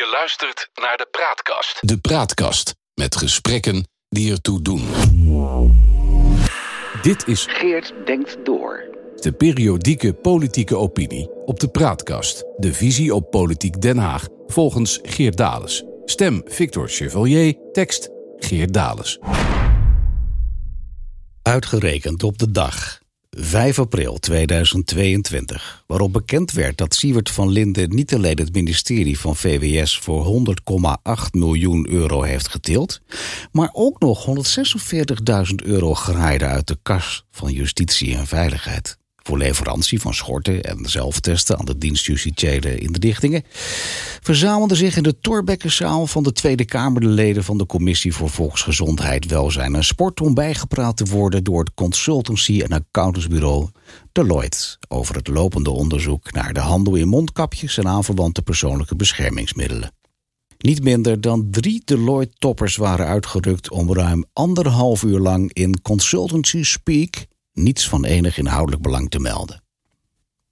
Je luistert naar de Praatkast. De Praatkast met gesprekken die ertoe doen. Dit is Geert denkt door. de periodieke politieke opinie op de Praatkast. De visie op politiek Den Haag volgens Geert Dales. Stem Victor Chevalier, tekst Geert Dales. Uitgerekend op de dag 5 april 2022, waarop bekend werd dat Siewert van Linden niet alleen het ministerie van VWS voor 100,8 miljoen euro heeft getild, maar ook nog 146.000 euro graaide uit de kas van Justitie en Veiligheid. Voor leverantie van schorten en zelftesten aan de dienst justitiële inrichtingen verzamelden zich in de Torbekkenzaal van de Tweede Kamer de leden van de Commissie voor Volksgezondheid, Welzijn en Sport om bijgepraat te worden door het consultancy- en accountantsbureau Deloitte over het lopende onderzoek naar de handel in mondkapjes en aanverwante persoonlijke beschermingsmiddelen. Niet minder dan drie Deloitte-toppers waren uitgerukt om ruim anderhalf uur lang in consultancy speak niets van enig inhoudelijk belang te melden.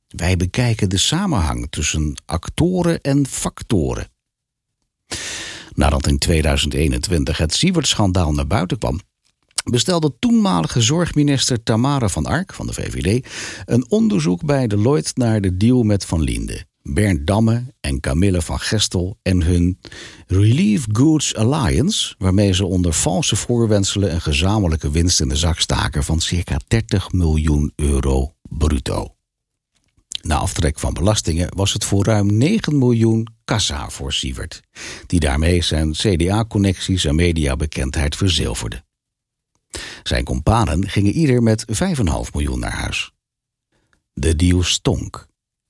Wij bekijken de samenhang tussen actoren en factoren. Nadat in 2021 het Siewert-schandaal naar buiten kwam, bestelde toenmalige zorgminister Tamara van Ark van de VVD een onderzoek bij Deloitte naar de deal met Van Linde, Bernd Damme en Camille van Gestel en hun Relief Goods Alliance, waarmee ze onder valse voorwendselen een gezamenlijke winst in de zak staken van circa 30 miljoen euro bruto. Na aftrek van belastingen was het voor ruim 9 miljoen kassa voor Sievert, die daarmee zijn CDA-connecties en mediabekendheid verzilverde. Zijn companen gingen ieder met 5,5 miljoen naar huis. De deal stonk.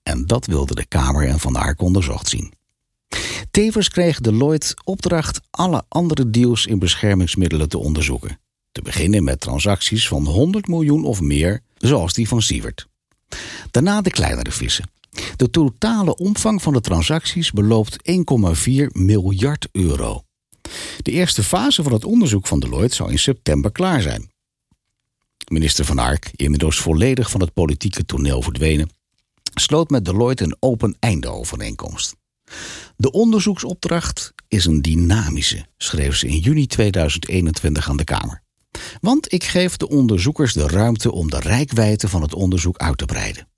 En dat wilde de Kamer en Van Ark onderzocht zien. Tevens kreeg Deloitte opdracht alle andere deals in beschermingsmiddelen te onderzoeken. Te beginnen met transacties van 100 miljoen of meer, zoals die van Sievert. Daarna de kleinere vissen. De totale omvang van de transacties beloopt 1,4 miljard euro. De eerste fase van het onderzoek van Deloitte zou in september klaar zijn. Minister Van Ark, inmiddels volledig van het politieke toneel verdwenen, sloot met Deloitte een open einde overeenkomst. De onderzoeksopdracht is een dynamische, schreef ze in juni 2021 aan de Kamer. Want ik geef de onderzoekers de ruimte om de rijkwijde van het onderzoek uit te breiden.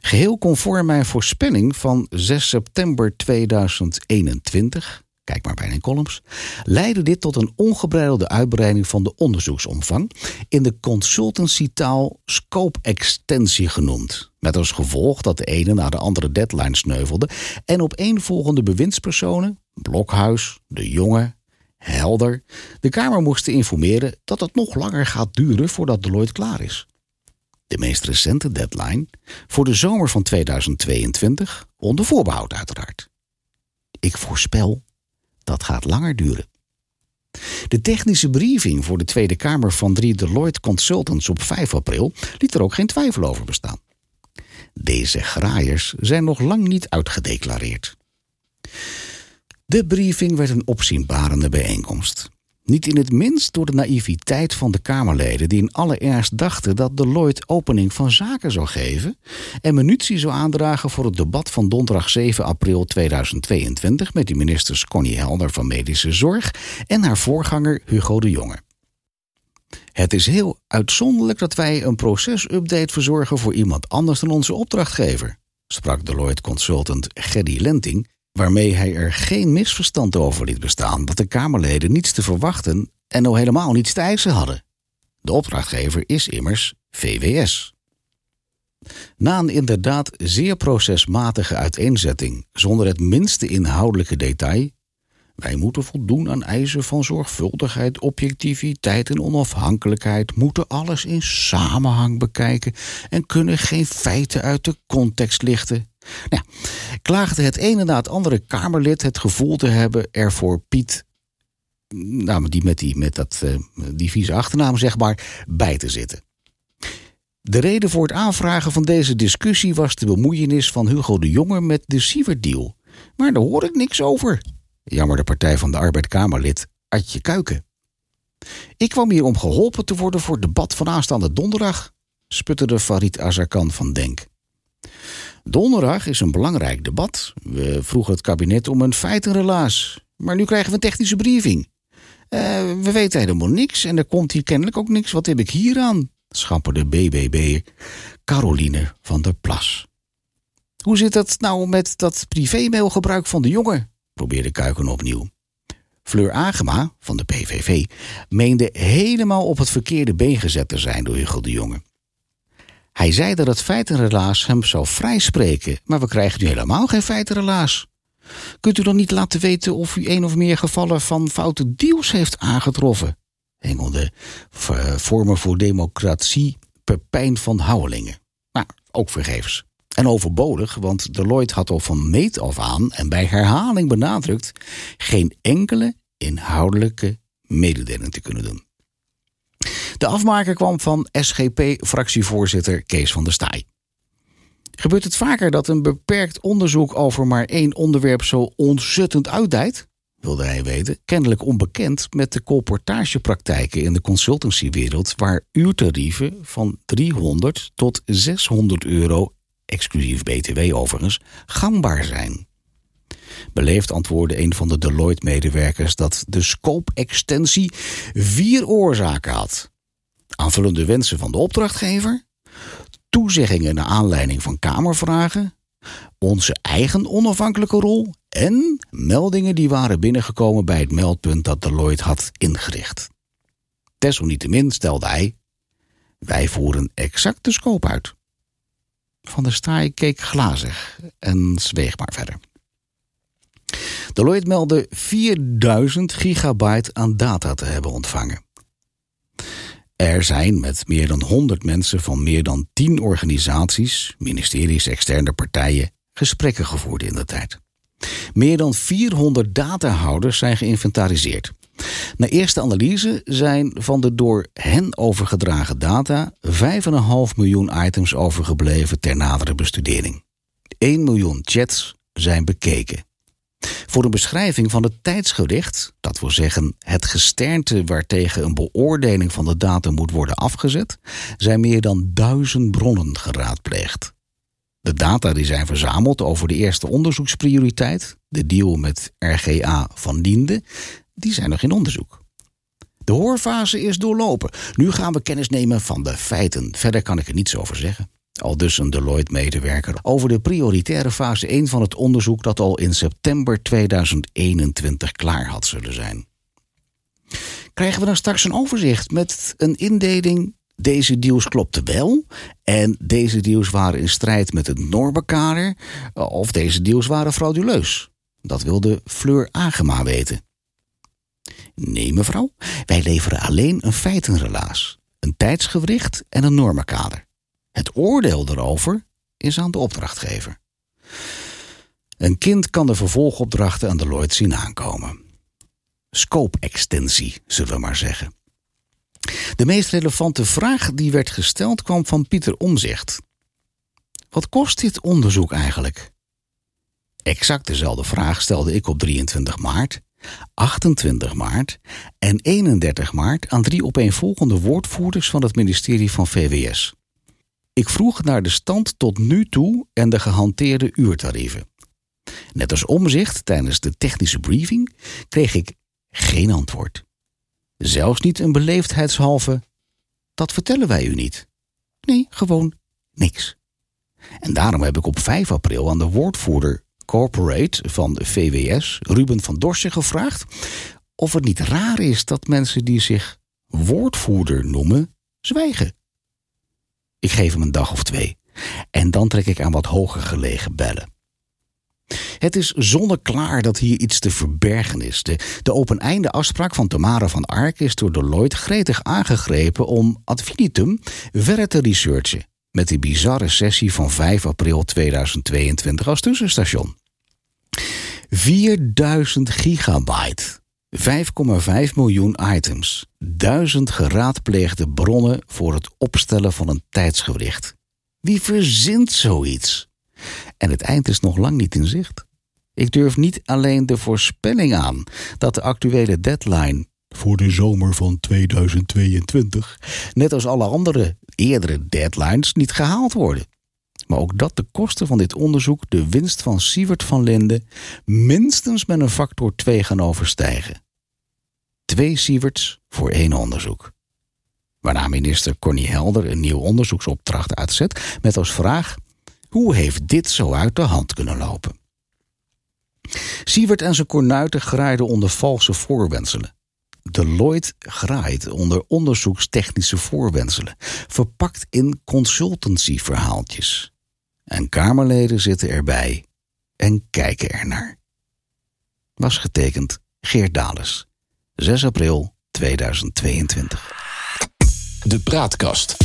Geheel conform mijn voorspelling van 6 september 2021, kijk maar bij mijn columns, leidde dit tot een ongebreidelde uitbreiding van de onderzoeksomvang in de consultancytaal scope-extensie genoemd. Met als gevolg dat de ene na de andere deadline sneuvelde en opeenvolgende bewindspersonen, Blokhuis, De Jonge, Helder, de Kamer moesten informeren dat het nog langer gaat duren voordat Deloitte klaar is. De meest recente deadline voor de zomer van 2022, onder voorbehoud uiteraard. Ik voorspel dat gaat langer duren. De technische briefing voor de Tweede Kamer van drie Deloitte Consultants op 5 april liet er ook geen twijfel over bestaan. Deze graaiers zijn nog lang niet uitgedeclareerd. De briefing werd een opzienbarende bijeenkomst. Niet in het minst door de naïviteit van de Kamerleden die in alle ernst dachten dat Deloitte opening van zaken zou geven en munitie zou aandragen voor het debat van donderdag 7 april 2022 met de ministers Connie Helder van Medische Zorg en haar voorganger Hugo de Jonge. Het is heel uitzonderlijk dat wij een procesupdate verzorgen voor iemand anders dan onze opdrachtgever, sprak Deloitte consultant Geddy Lenting waarmee hij er geen misverstand over liet bestaan dat de Kamerleden niets te verwachten en nou helemaal niets te eisen hadden. De opdrachtgever is immers VWS. Na een inderdaad zeer procesmatige uiteenzetting, zonder het minste inhoudelijke detail, wij moeten voldoen aan eisen van zorgvuldigheid, objectiviteit en onafhankelijkheid, moeten alles in samenhang bekijken en kunnen geen feiten uit de context lichten. Nou, klaagde het ene na het andere Kamerlid het gevoel te hebben er voor Piet, nou, die met, die, met dat, uh, die vieze achternaam zeg maar, bij te zitten. De reden voor het aanvragen van deze discussie was de bemoeienis van Hugo de Jonge met de Sievert-deal. Maar daar hoor ik niks over. Jammer de Partij van de Arbeid Kamerlid Adje Kuiken. Ik kwam hier om geholpen te worden voor het debat van aanstaande donderdag, sputterde Farid Azarkan van Denk. Donderdag is een belangrijk debat. We vroegen het kabinet om een feitenrelaas. Maar nu krijgen we een technische briefing. Uh, we weten helemaal niks en er komt hier kennelijk ook niks. Wat heb ik hier aan? schapperde BBB Caroline van der Plas. Hoe zit het nou met dat privémailgebruik van de jongen? probeerde Kuiken opnieuw. Fleur Agema van de PVV meende helemaal op het verkeerde been gezet te zijn door Hugo de Jonge. Hij zei dat het feitenrelaas hem zou vrijspreken, maar we krijgen nu helemaal geen feitenrelaas. Kunt u dan niet laten weten of u een of meer gevallen van foute deals heeft aangetroffen? Hengelde Vormen voor Democratie Pepijn van Houwelingen. Maar ook vergeefs. En overbodig, want Deloitte had al van meet af aan en bij herhaling benadrukt geen enkele inhoudelijke mededeling te kunnen doen. De afmaker kwam van SGP-fractievoorzitter Kees van der Staaij. Gebeurt het vaker dat een beperkt onderzoek over maar één onderwerp zo ontzettend uitdijt? wilde hij weten, kennelijk onbekend met de colportagepraktijken in de consultancywereld, waar uurtarieven van 300 tot 600 euro, exclusief BTW overigens, gangbaar zijn. Beleefd antwoordde een van de Deloitte-medewerkers dat de scope-extensie vier oorzaken had: aanvullende wensen van de opdrachtgever, toezeggingen naar aanleiding van Kamervragen, onze eigen onafhankelijke rol en meldingen die waren binnengekomen bij het meldpunt dat Deloitte had ingericht. Desalniettemin stelde hij: Wij voeren exact de scope uit. Van der Staaij keek glazig en zweeg maar verder. Deloitte meldde 4000 gigabyte aan data te hebben ontvangen. Er zijn met meer dan 100 mensen van meer dan 10 organisaties, ministeries, externe partijen, gesprekken gevoerd in de tijd. Meer dan 400 datahouders zijn geïnventariseerd. Na eerste analyse zijn van de door hen overgedragen data 5,5 miljoen items overgebleven ter nadere bestudering. 1 miljoen chats zijn bekeken. Voor een beschrijving van het tijdsgericht, dat wil zeggen het gesternte waartegen een beoordeling van de data moet worden afgezet, zijn meer dan duizend bronnen geraadpleegd. De data die zijn verzameld over de eerste onderzoeksprioriteit, de deal met RGA van Diende, die zijn nog in onderzoek. De hoorfase is doorlopen. Nu gaan we kennis nemen van de feiten. Verder kan ik er niets over zeggen. Al dus een Deloitte-medewerker over de prioritaire fase 1 van het onderzoek dat al in september 2021 klaar had zullen zijn. Krijgen we dan straks een overzicht met een indeling deze deals klopten wel en deze deals waren in strijd met het normenkader of deze deals waren frauduleus. Dat wilde Fleur Agema weten. Nee, mevrouw, wij leveren alleen een feitenrelaas, een tijdsgewricht en een normenkader. Het oordeel erover is aan de opdrachtgever. Een kind kan de vervolgopdrachten aan Deloitte zien aankomen. Scope-extensie, zullen we maar zeggen. De meest relevante vraag die werd gesteld kwam van Pieter Omzicht. Wat kost dit onderzoek eigenlijk? Exact dezelfde vraag stelde ik op 23 maart, 28 maart en 31 maart aan drie opeenvolgende woordvoerders van het ministerie van VWS. Ik vroeg naar de stand tot nu toe en de gehanteerde uurtarieven. Net als omzicht tijdens de technische briefing kreeg ik geen antwoord. Zelfs niet een beleefdheidshalve. Dat vertellen wij u niet. Nee, gewoon niks. En daarom heb ik op 5 april aan de woordvoerder corporate van de VWS, Ruben van Dorsen, gevraagd of het niet raar is dat mensen die zich woordvoerder noemen, zwijgen. Ik geef hem een dag of twee en dan trek ik aan wat hoger gelegen bellen. Het is zonneklaar dat hier iets te verbergen is. De, de open-einde afspraak van Tamara van Ark is door Deloitte gretig aangegrepen om ad finitum verder te researchen. Met die bizarre sessie van 5 april 2022 als tussenstation. 4000 gigabyte. 5,5 miljoen items. Duizend geraadpleegde bronnen voor het opstellen van een tijdsgewricht. Wie verzint zoiets? En het eind is nog lang niet in zicht. Ik durf niet alleen de voorspelling aan dat de actuele deadline voor de zomer van 2022, net als alle andere eerdere deadlines, niet gehaald worden. Maar ook dat de kosten van dit onderzoek de winst van Sievert van Linden minstens met een factor 2 gaan overstijgen. Twee Sieverts voor één onderzoek. Waarna minister Connie Helder een nieuw onderzoeksopdracht uitzet met als vraag: hoe heeft dit zo uit de hand kunnen lopen? Sievert en zijn kornuiten graaiden onder valse voorwenselen. Deloitte graait onder onderzoekstechnische voorwenselen, verpakt in consultancyverhaaltjes. En Kamerleden zitten erbij en kijken ernaar. Was getekend Geert Dales, 6 april 2022. De Praatkast.